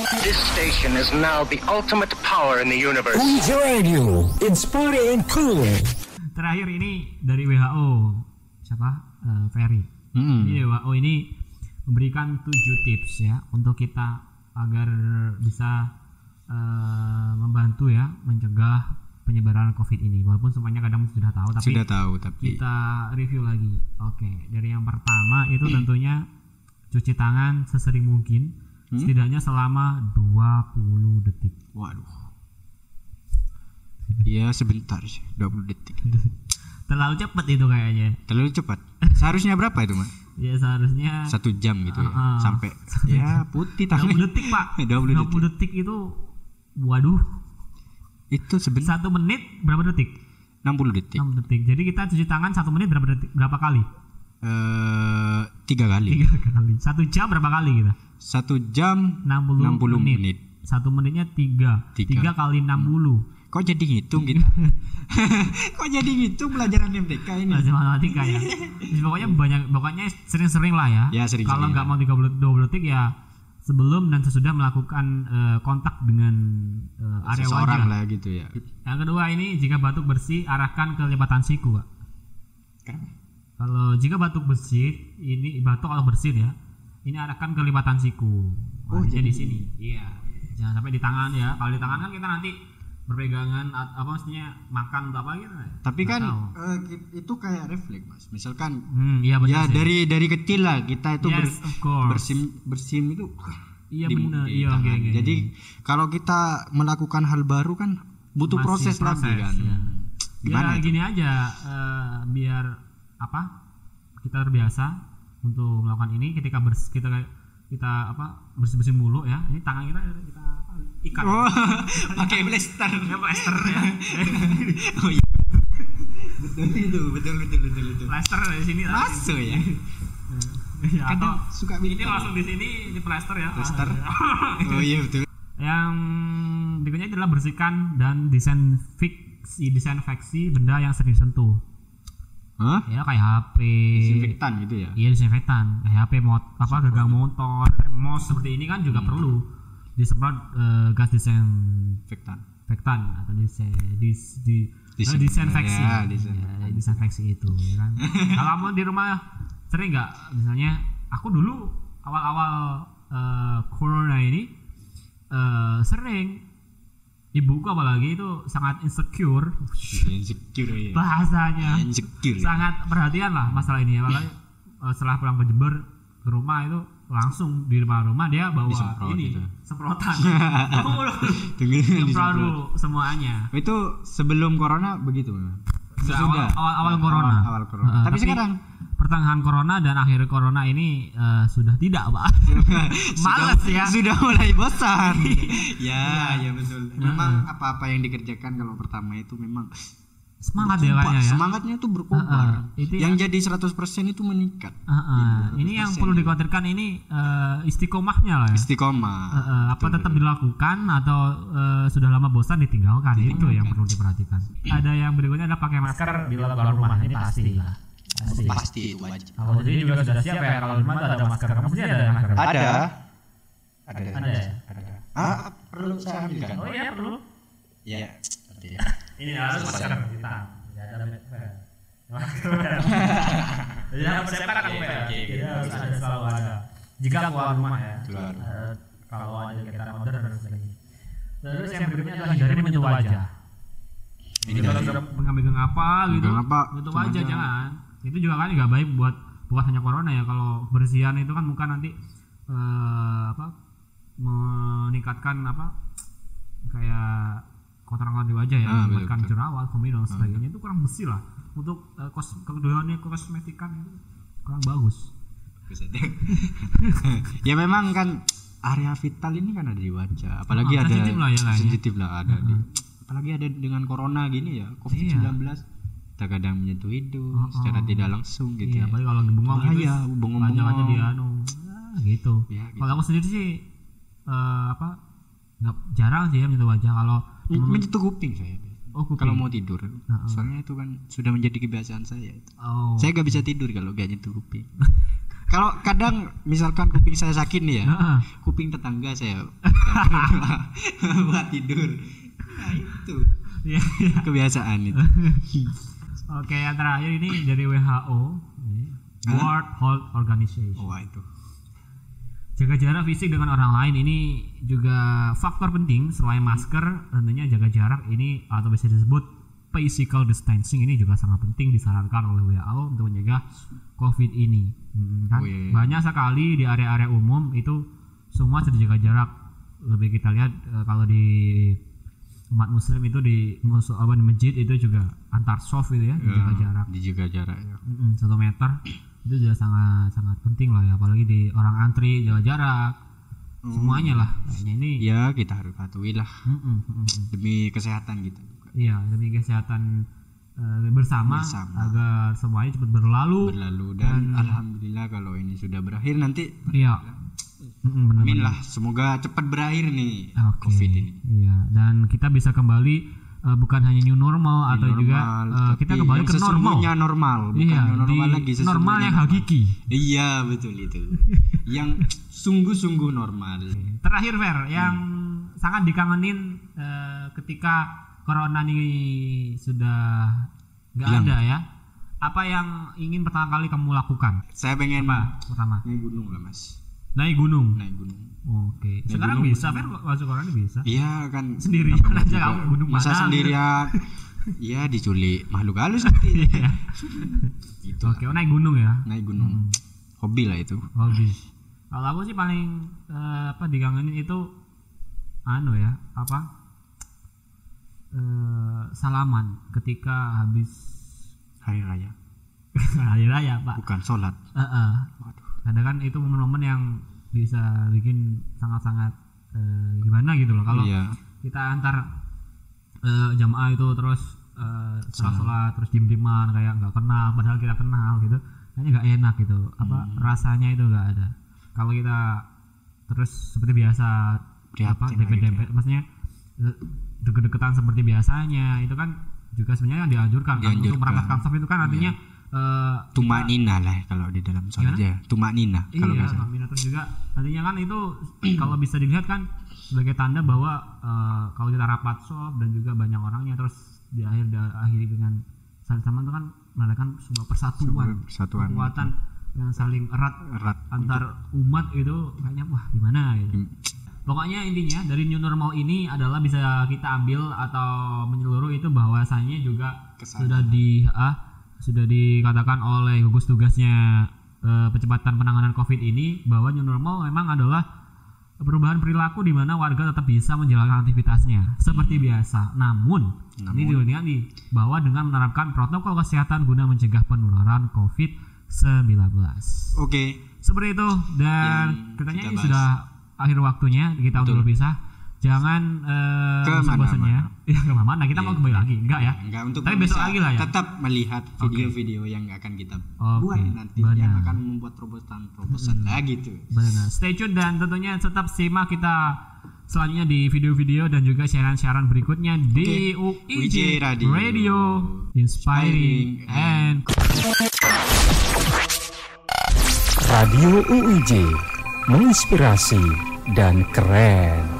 This station is now the ultimate power in the universe. Radio, and cool. Terakhir ini dari WHO siapa? Eh, Ferry. Hmm. Jadi WHO ini memberikan tujuh tips ya untuk kita agar bisa eh, membantu ya mencegah penyebaran COVID ini. Walaupun semuanya kadang sudah tahu, tapi Sudah tahu tapi kita review lagi. Oke, dari yang pertama itu tentunya cuci tangan sesering mungkin, setidaknya selama 20 detik. waduh. Iya sebentar sih, 20 detik. Terlalu cepat itu kayaknya. Terlalu cepat. Seharusnya berapa itu, Mas? Ya seharusnya Satu jam gitu ya. Ah. Sampai ya putih 20 tangannya. detik pak 20 detik. 20 detik itu waduh Itu sebentar satu menit berapa detik 60 detik. 6 detik jadi kita cuci tangan satu menit berapa detik berapa kali Eh tiga kali. tiga kali satu jam berapa kali kita Satu jam 60, 60 menit. menit. satu menitnya tiga Tiga. tiga kali 60 Kok jadi ngitung gitu? Kok jadi ngitung pelajaran MTK ini? Pelajaran matematika ya Jadi pokoknya banyak pokoknya sering-sering lah ya Ya, sering-sering kalau nggak mau 30 20 detik ya sebelum dan sesudah melakukan eh, kontak dengan eh, area Seseorang wajah lah gitu ya. Yang kedua ini jika batuk bersih arahkan ke lipatan siku, Pak. Kalau jika batuk bersih, ini batuk atau bersin ya, ini arahkan ke lipatan siku. Oh, jadi di sini. Iya. Jangan sampai di tangan ya. Kalau di tangan kan kita nanti berpegangan apa maksudnya makan atau apa gitu. Tapi Nggak kan tahu. eh, itu kayak refleks, Mas. Misalkan hmm, iya ya sih. dari dari kecil lah kita itu Yes, ber- bersim bersim itu Iya di- benar. di Iya, tangan. oke, Jadi iya. kalau kita melakukan hal baru kan butuh Masih proses, lagi proses, kan. ya. Gimana ya itu? gini aja eh, biar apa kita terbiasa untuk melakukan ini ketika bers kita kita apa bersih bersih mulu ya ini tangan kita kita apa, ikat Oh, pakai blaster. ya plaster ya Oh iya. betul itu, betul betul betul betul. plaster di sini. Masuk ya. ya, atau suka ini langsung di sini di plaster ya Plaster. Oh iya betul. yang berikutnya adalah bersihkan dan disinfeksi disinfeksi benda yang sering disentuh Hah? ya kayak HP Disinfektan gitu ya. Iya disinfektan, kayak HP mot apa gagang motor, mos seperti ini kan juga perlu disemprot eh, gas disinfektan Disinfektan. atau dis, dis, di, eh, disinfeksi, ya, disinfektan. Ya, disinfeksi itu ya kan. Kalau kamu di rumah sering nggak misalnya aku dulu awal-awal eh, corona ini eh, sering ibuku apalagi itu sangat insecure Insecure ya. bahasanya Insecure. sangat perhatian lah masalah ini ya apalagi setelah pulang ke Jember ke rumah itu langsung di rumah-rumah dia bawa Disemprot ini gitu. semprotan semprot dulu semuanya Itu sebelum corona begitu. awal, awal, awal corona Awal, awal corona. Heeh, tapi, sekarang pertengahan corona dan akhir corona ini eh, sudah tidak pak. Males ya. sudah mulai bosan. ya, ya betul. Memang apa-apa yang dikerjakan kalau pertama itu memang semangat ya kayaknya ya? Semangatnya itu berkobar. Heeh, itu yang jadi 100% itu meningkat. Heeh, ini yang perlu dikhawatirkan ini eh, istiqomahnya lah ya? Istiqomah. Eh, eh, apa tetap dilakukan atau eh, sudah lama bosan ditinggalkan? Itu yang perlu diperhatikan. Ada yang berikutnya adalah pakai masker di luar rumah ini pasti lah pasti. Pasti itu wajib. kalau jadi juga sudah siap ya kalau tuh ada masker kamu sih ada. Masker Ada. Ada. ada. Ya Ah, perlu saya ambilkan. oh iya perlu. Ya. ini harus masker kita ya ada masker jadi harus kan Oke, ya oke, jadi harus ada selalu ada. Jika keluar rumah ya. Keluar. Eh, kalau aja kita modern dan sebagainya. Terus yang berikutnya adalah hindari menyentuh wajah. Jadi kalau mengambil apa gitu, menyentuh wajah aja. jangan. Itu juga kan nggak baik buat bukan hanya corona ya. Kalau bersihan itu kan bukan nanti eh, apa meningkatkan apa kayak kotoran di wajah ya, Ah, betul. jerawat, komino dan sebagainya itu kurang bersih lah. Untuk eh, kos keduanya kosmetikan itu kurang bagus. ya memang kan area vital ini kan ada di wajah apalagi Ah, ada sensitif lah ya lah ya. sensitif lah ada di apalagi ada dengan corona gini ya covid 19 kita kadang menyentuh hidung secara tidak langsung gitu Iya, ya apalagi kalau bengong gitu. Bahaya, bengong-bengong. Wajah-wajah dia anu. ah, gitu. Ya, gitu. Kalau aku sendiri sih eh, apa nggak jarang sih ya menyentuh wajah kalau Men- menyentuh kuping saya oh kuping. kalau mau tidur soalnya itu kan sudah menjadi kebiasaan saya itu. oh saya gak bisa tidur kalau gak nyentuh kuping kalau kadang misalkan kuping saya sakit nih ya kuping tetangga saya buat tidur nah itu iya. kebiasaan itu Oke, yang terakhir ini dari WHO, World Health Organization. wah itu Jaga jarak fisik dengan orang lain ini juga faktor penting selain masker tentunya jaga jarak ini atau bisa disebut physical distancing ini juga sangat penting disarankan oleh WHO untuk menjaga COVID ini. Hmm, kan? Oh, iya, iya. Banyak sekali di area-area umum itu semua sudah jaga jarak. Lebih kita lihat eh, kalau di umat muslim itu di musuh apa di masjid itu juga antar soft itu ya, jaga jarak. dijaga jarak ya. Satu meter. Itu juga sangat sangat penting lah ya apalagi di orang antri jaga jarak. Semuanya lah kayaknya ini. Ya kita harus patuhi lah. Demi kesehatan kita juga. Iya demi kesehatan eh, bersama, Bersama. agar semuanya cepat berlalu. Berlalu dan alhamdulillah kalau ini sudah berakhir nanti iya benar amin lah semoga cepat berakhir nih Oke. covid ini iya dan kita bisa kembali eh, bukan hanya new normal atau juga Normal, eh, kita kembali ke normal normal bukan iya new normal lagi normal yang normal. hakiki iya betul itu yang sungguh-sungguh normal Terakhir Fer, yang sangat dikangenin eh, ketika corona ini sudah nggak ada ya. Apa yang ingin pertama kali kamu lakukan? saya pengen Apa pertama? naik gunung lah mas Naik gunung. naik gunung Oke. Sekarang gunung. bisa Fer masuk ini bisa. iya kan namanya aja juga. kamu gunung masa mana? sendirian Iya diculik makhluk halus nanti. Iya. Itu Oke, oh, naik gunung ya. naik gunung. Hobi lah itu. Hobi. Kalau aku sih paling eh, apa dikangenin itu anu ya, apa? eh, salaman ketika habis Hari raya. hari raya, Pak. Bukan sholat. Eh, eh. Waduh. Kadang kan itu momen-momen yang bisa bikin sangat-sangat eh, gimana gitu loh kalau Iya. kita antar eh, jamaah itu terus eh, setelah sholat terus diem-dieman kayak nggak kenal padahal kita kenal gitu kayaknya nggak enak gitu apa Hmm. rasanya itu nggak ada kalau kita terus seperti biasa Prihatin apa lah dempet-dempet maksudnya eh, deket-deketan seperti biasanya itu kan juga sebenarnya dianjurkan, kan untuk Dianjurkan. merapatkan saf itu kan artinya eh, Tumak nina lah kalau di dalam sholat ya. Tumak nina kalau iya. Minatur juga nantinya kan itu kalau bisa dilihat kan sebagai tanda bahwa eh, kalau kita rapat soft dan juga banyak orangnya terus di akhir akhiri dengan saling sama itu kan menandakan sebuah persatuan, Sebuah persatuan, kekuatan yang saling erat Erat. antar umat itu kayaknya wah gimana gitu. Hmm. Pokoknya intinya dari new normal ini adalah bisa kita ambil atau menyeluruh itu bahwasanya juga sudah di ah, sudah dikatakan oleh gugus tugasnya eh, percepatan penanganan Covid ini bahwa new normal memang adalah perubahan perilaku di mana warga tetap bisa menjalankan aktivitasnya seperti biasa. Namun, ini Namun. diingat nih bahwa dengan menerapkan protokol kesehatan guna mencegah penularan COVID-19. Oke. Seperti itu dan Yang katanya ini bahas. sudah akhir waktunya kita untuk Betul. berpisah. Jangan eh Ke bosan-bosannya. mana-mana. Ya ke mana kita mau Iya. kembali lagi. Enggak ya? Enggak untuk Tapi besok lagi lah ya. Tetap melihat video-video yang akan kita Oke, buat nanti yang benar. akan membuat terobosan-terobosan lagi tuh. Benar. Stay tune dan tentunya tetap simak kita selanjutnya di video-video dan juga siaran-siaran berikutnya di Oke. UIJ UIJ Radio. Radio Inspiring Inspiring and Radio UIJ menginspirasi dan keren.